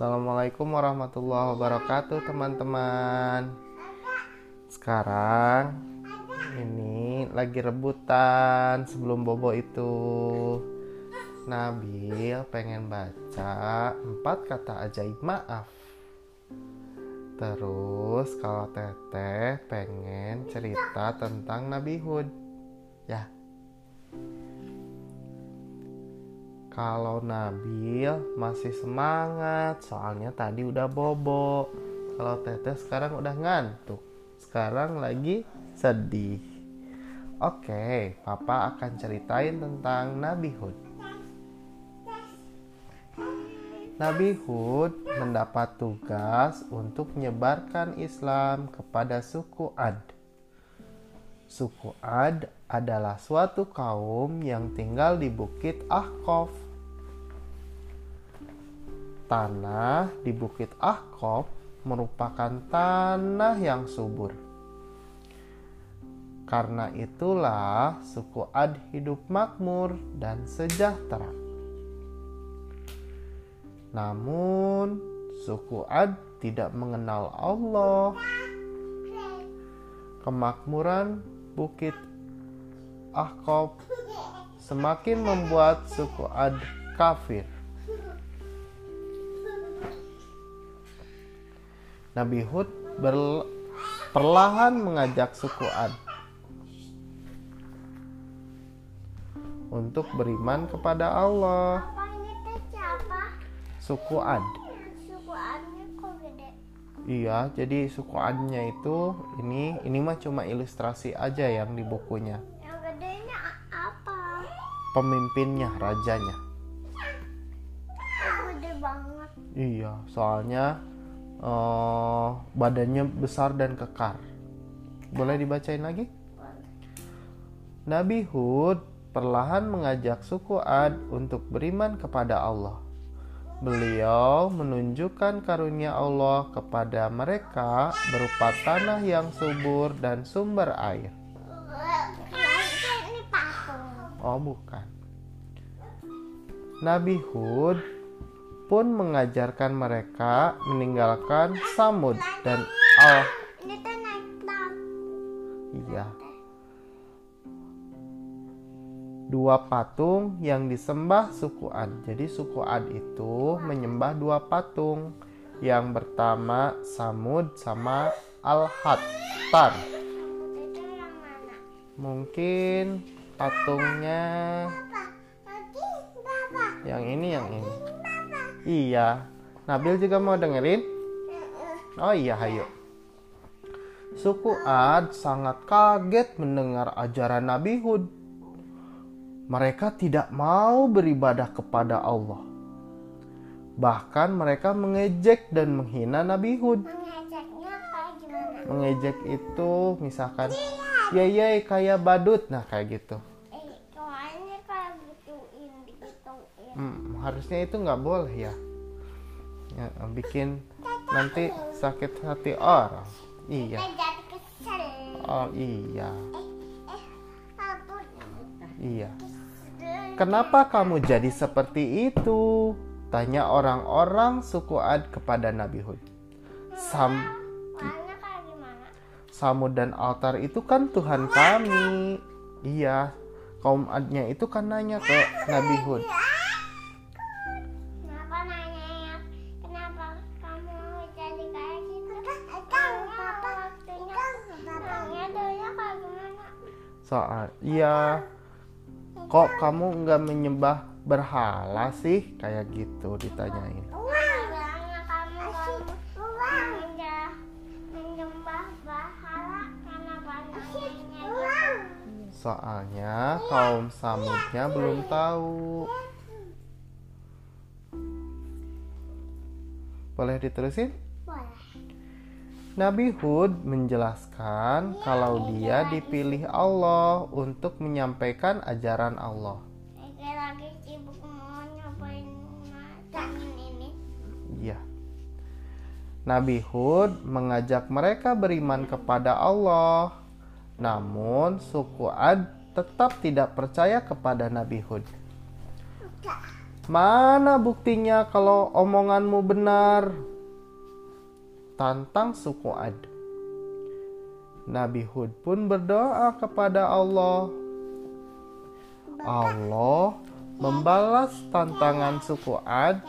Assalamualaikum warahmatullahi wabarakatuh teman-teman. Sekarang ini lagi rebutan sebelum bobo itu. Nabil pengen baca empat kata ajaib maaf. Terus kalau teteh pengen cerita tentang Nabi Hud. Ya Kalau Nabil masih semangat, soalnya tadi udah bobo. Kalau Teteh sekarang udah ngantuk. Sekarang lagi sedih. Oke, Papa akan ceritain tentang Nabi Hud. Nabi Hud mendapat tugas untuk menyebarkan Islam kepada suku Ad. Suku Ad adalah suatu kaum yang tinggal di Bukit Ahqaf. Tanah di Bukit Ahqaf merupakan tanah yang subur. Karena itulah suku Ad hidup makmur dan sejahtera. Namun, suku Ad tidak mengenal Allah. Kemakmuran Bukit Ahqaf semakin membuat suku Ad kafir. Nabi Hud perlahan mengajak suku Ad untuk beriman kepada Allah. Suku Ad. Iya, jadi suku Adnya itu ini ini mah cuma ilustrasi aja yang di bukunya. Yang gedenya apa? Pemimpinnya, rajanya. Gede banget. Iya, soalnya eh, badannya besar dan kekar. Boleh dibacain lagi? Nabi Hud perlahan mengajak suku Ad untuk beriman kepada Allah. Beliau menunjukkan karunia Allah kepada mereka berupa tanah yang subur dan sumber air. Oh, bukan. Nabi Hud pun mengajarkan mereka meninggalkan Samud dan Al. Iya. Dua patung yang disembah suku Ad. Jadi suku Ad itu menyembah dua patung. Yang pertama Samud sama Al-Hattar. Mungkin patungnya yang ini yang ini. Iya. Nabil juga mau dengerin? Oh iya, hayo. Suku Ad sangat kaget mendengar ajaran Nabi Hud. Mereka tidak mau beribadah kepada Allah. Bahkan mereka mengejek dan menghina Nabi Hud. Mengejek itu misalkan, ya ya kayak badut, nah kayak gitu. Harusnya itu nggak boleh ya. ya bikin nanti sakit hati orang. Iya. Oh iya. Iya. Kenapa kamu jadi seperti itu? Tanya orang-orang suku Ad kepada Nabi Hud. Sam gimana? Samud dan altar itu kan Tuhan kami. Iya. Kaum Adnya itu kan nanya ke Nabi Hud soal iya. Kok kamu nggak menyembah berhala sih? Kayak gitu ditanyain. Soalnya kaum samudnya belum tahu. Boleh diterusin. Nabi Hud menjelaskan kalau dia dipilih Allah untuk menyampaikan ajaran Allah. Iya. Nabi Hud mengajak mereka beriman kepada Allah. Namun suku Ad tetap tidak percaya kepada Nabi Hud. Mana buktinya kalau omonganmu benar? Tantang suku Ad. Nabi Hud pun berdoa kepada Allah. Allah membalas tantangan suku Ad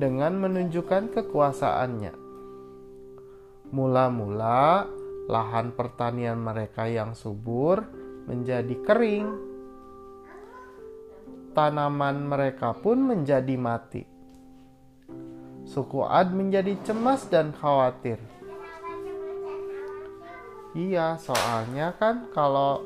dengan menunjukkan kekuasaannya. Mula-mula lahan pertanian mereka yang subur menjadi kering. Tanaman mereka pun menjadi mati. Suku Ad menjadi cemas dan khawatir. Iya, soalnya kan kalau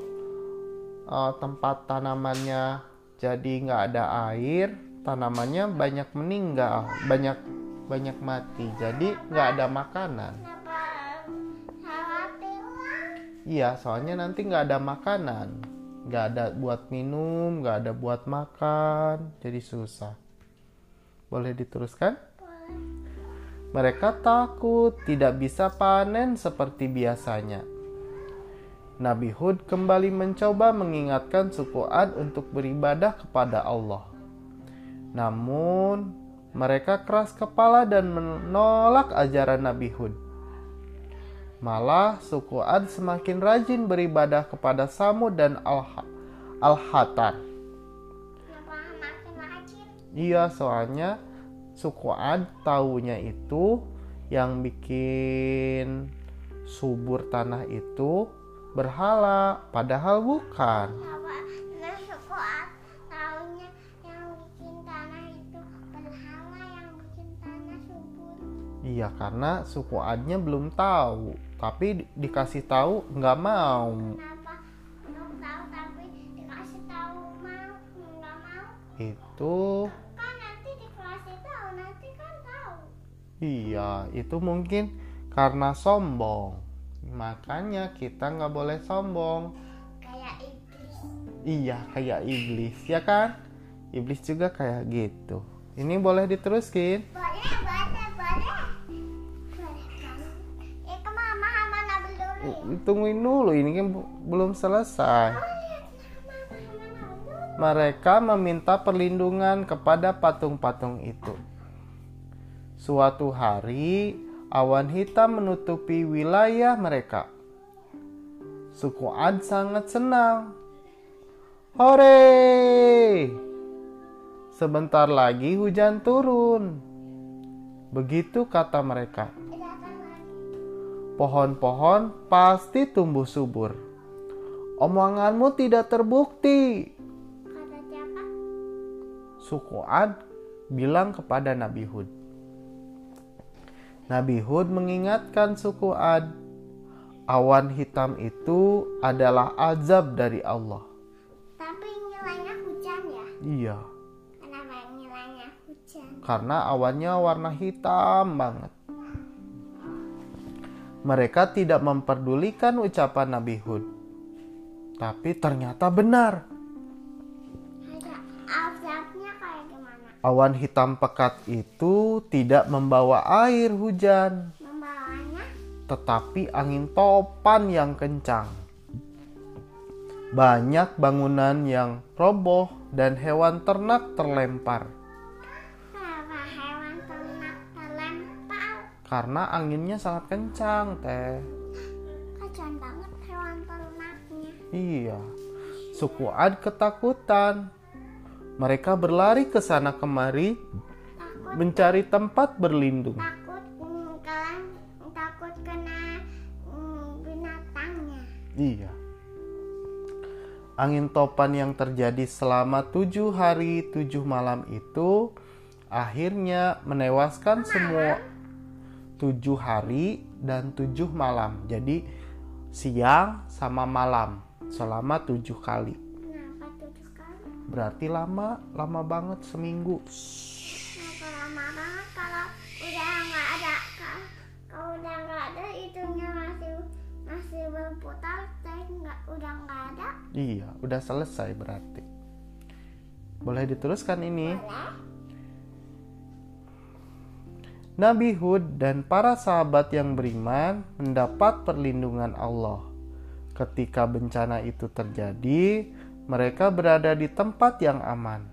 uh, tempat tanamannya jadi nggak ada air, tanamannya banyak meninggal, banyak banyak mati. Jadi nggak ada makanan. Iya, soalnya nanti nggak ada makanan, nggak ada buat minum, nggak ada buat makan, jadi susah. Boleh diteruskan? Mereka takut tidak bisa panen seperti biasanya. Nabi Hud kembali mencoba mengingatkan suku Ad untuk beribadah kepada Allah. Namun, mereka keras kepala dan menolak ajaran Nabi Hud. Malah, suku Ad semakin rajin beribadah kepada Samud dan Al-Hatar. Iya, soalnya suku Ad taunya itu yang bikin subur tanah itu berhala, padahal bukan. Iya, karena suku Adnya belum tahu, tapi di dikasih tahu nggak mau. Kenapa belum tahu tapi dikasih tahu mau nggak mau? Itu iya, itu mungkin karena sombong. Makanya kita nggak boleh sombong. Kayak iblis. Iya, kayak iblis, ya kan? Iblis juga kayak gitu. Ini boleh diteruskin? Boleh, boleh, mama dulu ya. Tungguin dulu, ini kan belum selesai. Oh iya, mama. Mereka meminta perlindungan kepada patung-patung itu. Suatu hari, awan hitam menutupi wilayah mereka. Suku Ad sangat senang. Hore! Sebentar lagi hujan turun. Begitu kata mereka. Pohon-pohon pasti tumbuh subur. Omonganmu tidak terbukti. Kata siapa? Suku Ad bilang kepada Nabi Hud. Nabi Hud mengingatkan suku Ad, awan hitam itu adalah azab dari Allah. Tapi nilainya hujan ya? Iya, Kenapa nilainya hujan? karena awannya warna hitam banget. Mereka tidak memperdulikan ucapan Nabi Hud. Tapi ternyata benar. Awan hitam pekat itu tidak membawa air hujan. Membawanya? tetapi angin topan yang kencang. Banyak bangunan yang roboh dan hewan ternak terlempar Kenapa hewan ternak terlempar? karena anginnya sangat kencang, Teh. Banget hewan ternaknya. Iya. Suku Ad ketakutan. Mereka berlari ke sana kemari Takut, mencari tempat berlindung. takut mm, kalian takut kena mm, binatangnya. Iya. Angin topan yang terjadi selama tujuh hari tujuh malam itu akhirnya menewaskan semua tujuh hari dan tujuh malam. Jadi siang sama malam selama tujuh kali. Berarti lama, lama banget seminggu. Kenapa lama banget kalau udah nggak ada ka- kalau udah nggak ada itunya masih masih berputar teh nggak udah nggak ada Iya, udah selesai berarti. Boleh diteruskan ini? boleh Nabi Hud dan para sahabat yang beriman mendapat perlindungan Allah. Ketika bencana itu terjadi, mereka berada di tempat yang aman.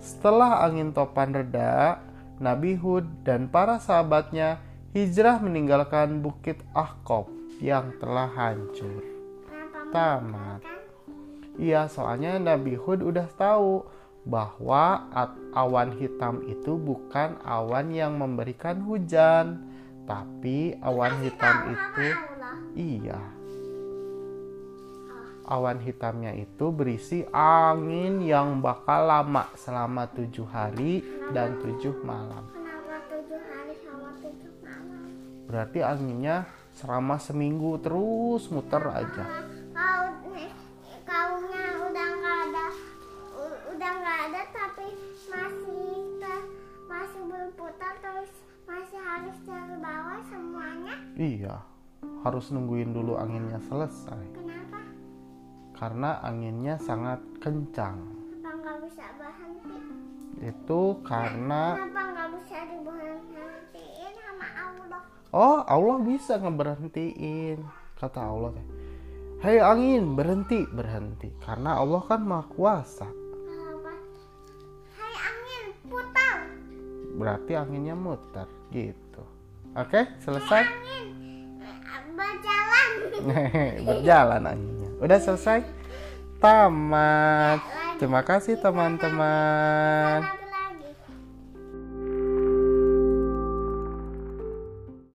Setelah angin topan reda, Nabi Hud dan para sahabatnya hijrah meninggalkan Bukit Ahqaf yang telah hancur. Tamat. Iya, soalnya Nabi Hud udah tahu bahwa awan hitam itu bukan awan yang memberikan hujan, tapi awan hitam itu iya. Awan hitamnya itu berisi angin yang bakal lama selama tujuh hari dan tujuh malam. Kenapa tujuh hari sama tujuh malam? Berarti anginnya selama seminggu terus muter aja. Kau kaunya udah nggak ada, udah nggak ada tapi masih ke- masih berputar terus masih harus dari bawah semuanya. Iya, harus nungguin dulu anginnya selesai. Kenapa? Karena anginnya sangat kencang. Nggak bisa berhenti? Itu karena Kenapa nggak bisa diberhentiin sama Allah? oh Allah bisa ngeberhentiin. Kata Allah teh. Hei angin, berhenti, berhenti. Karena Allah kan maha kuasa. Hai angin, putar. Berarti anginnya muter gitu. Oke, selesai. Angin, eh, berjalan. Berjalan anginnya. Udah selesai? Tamat. Terima kasih teman-teman.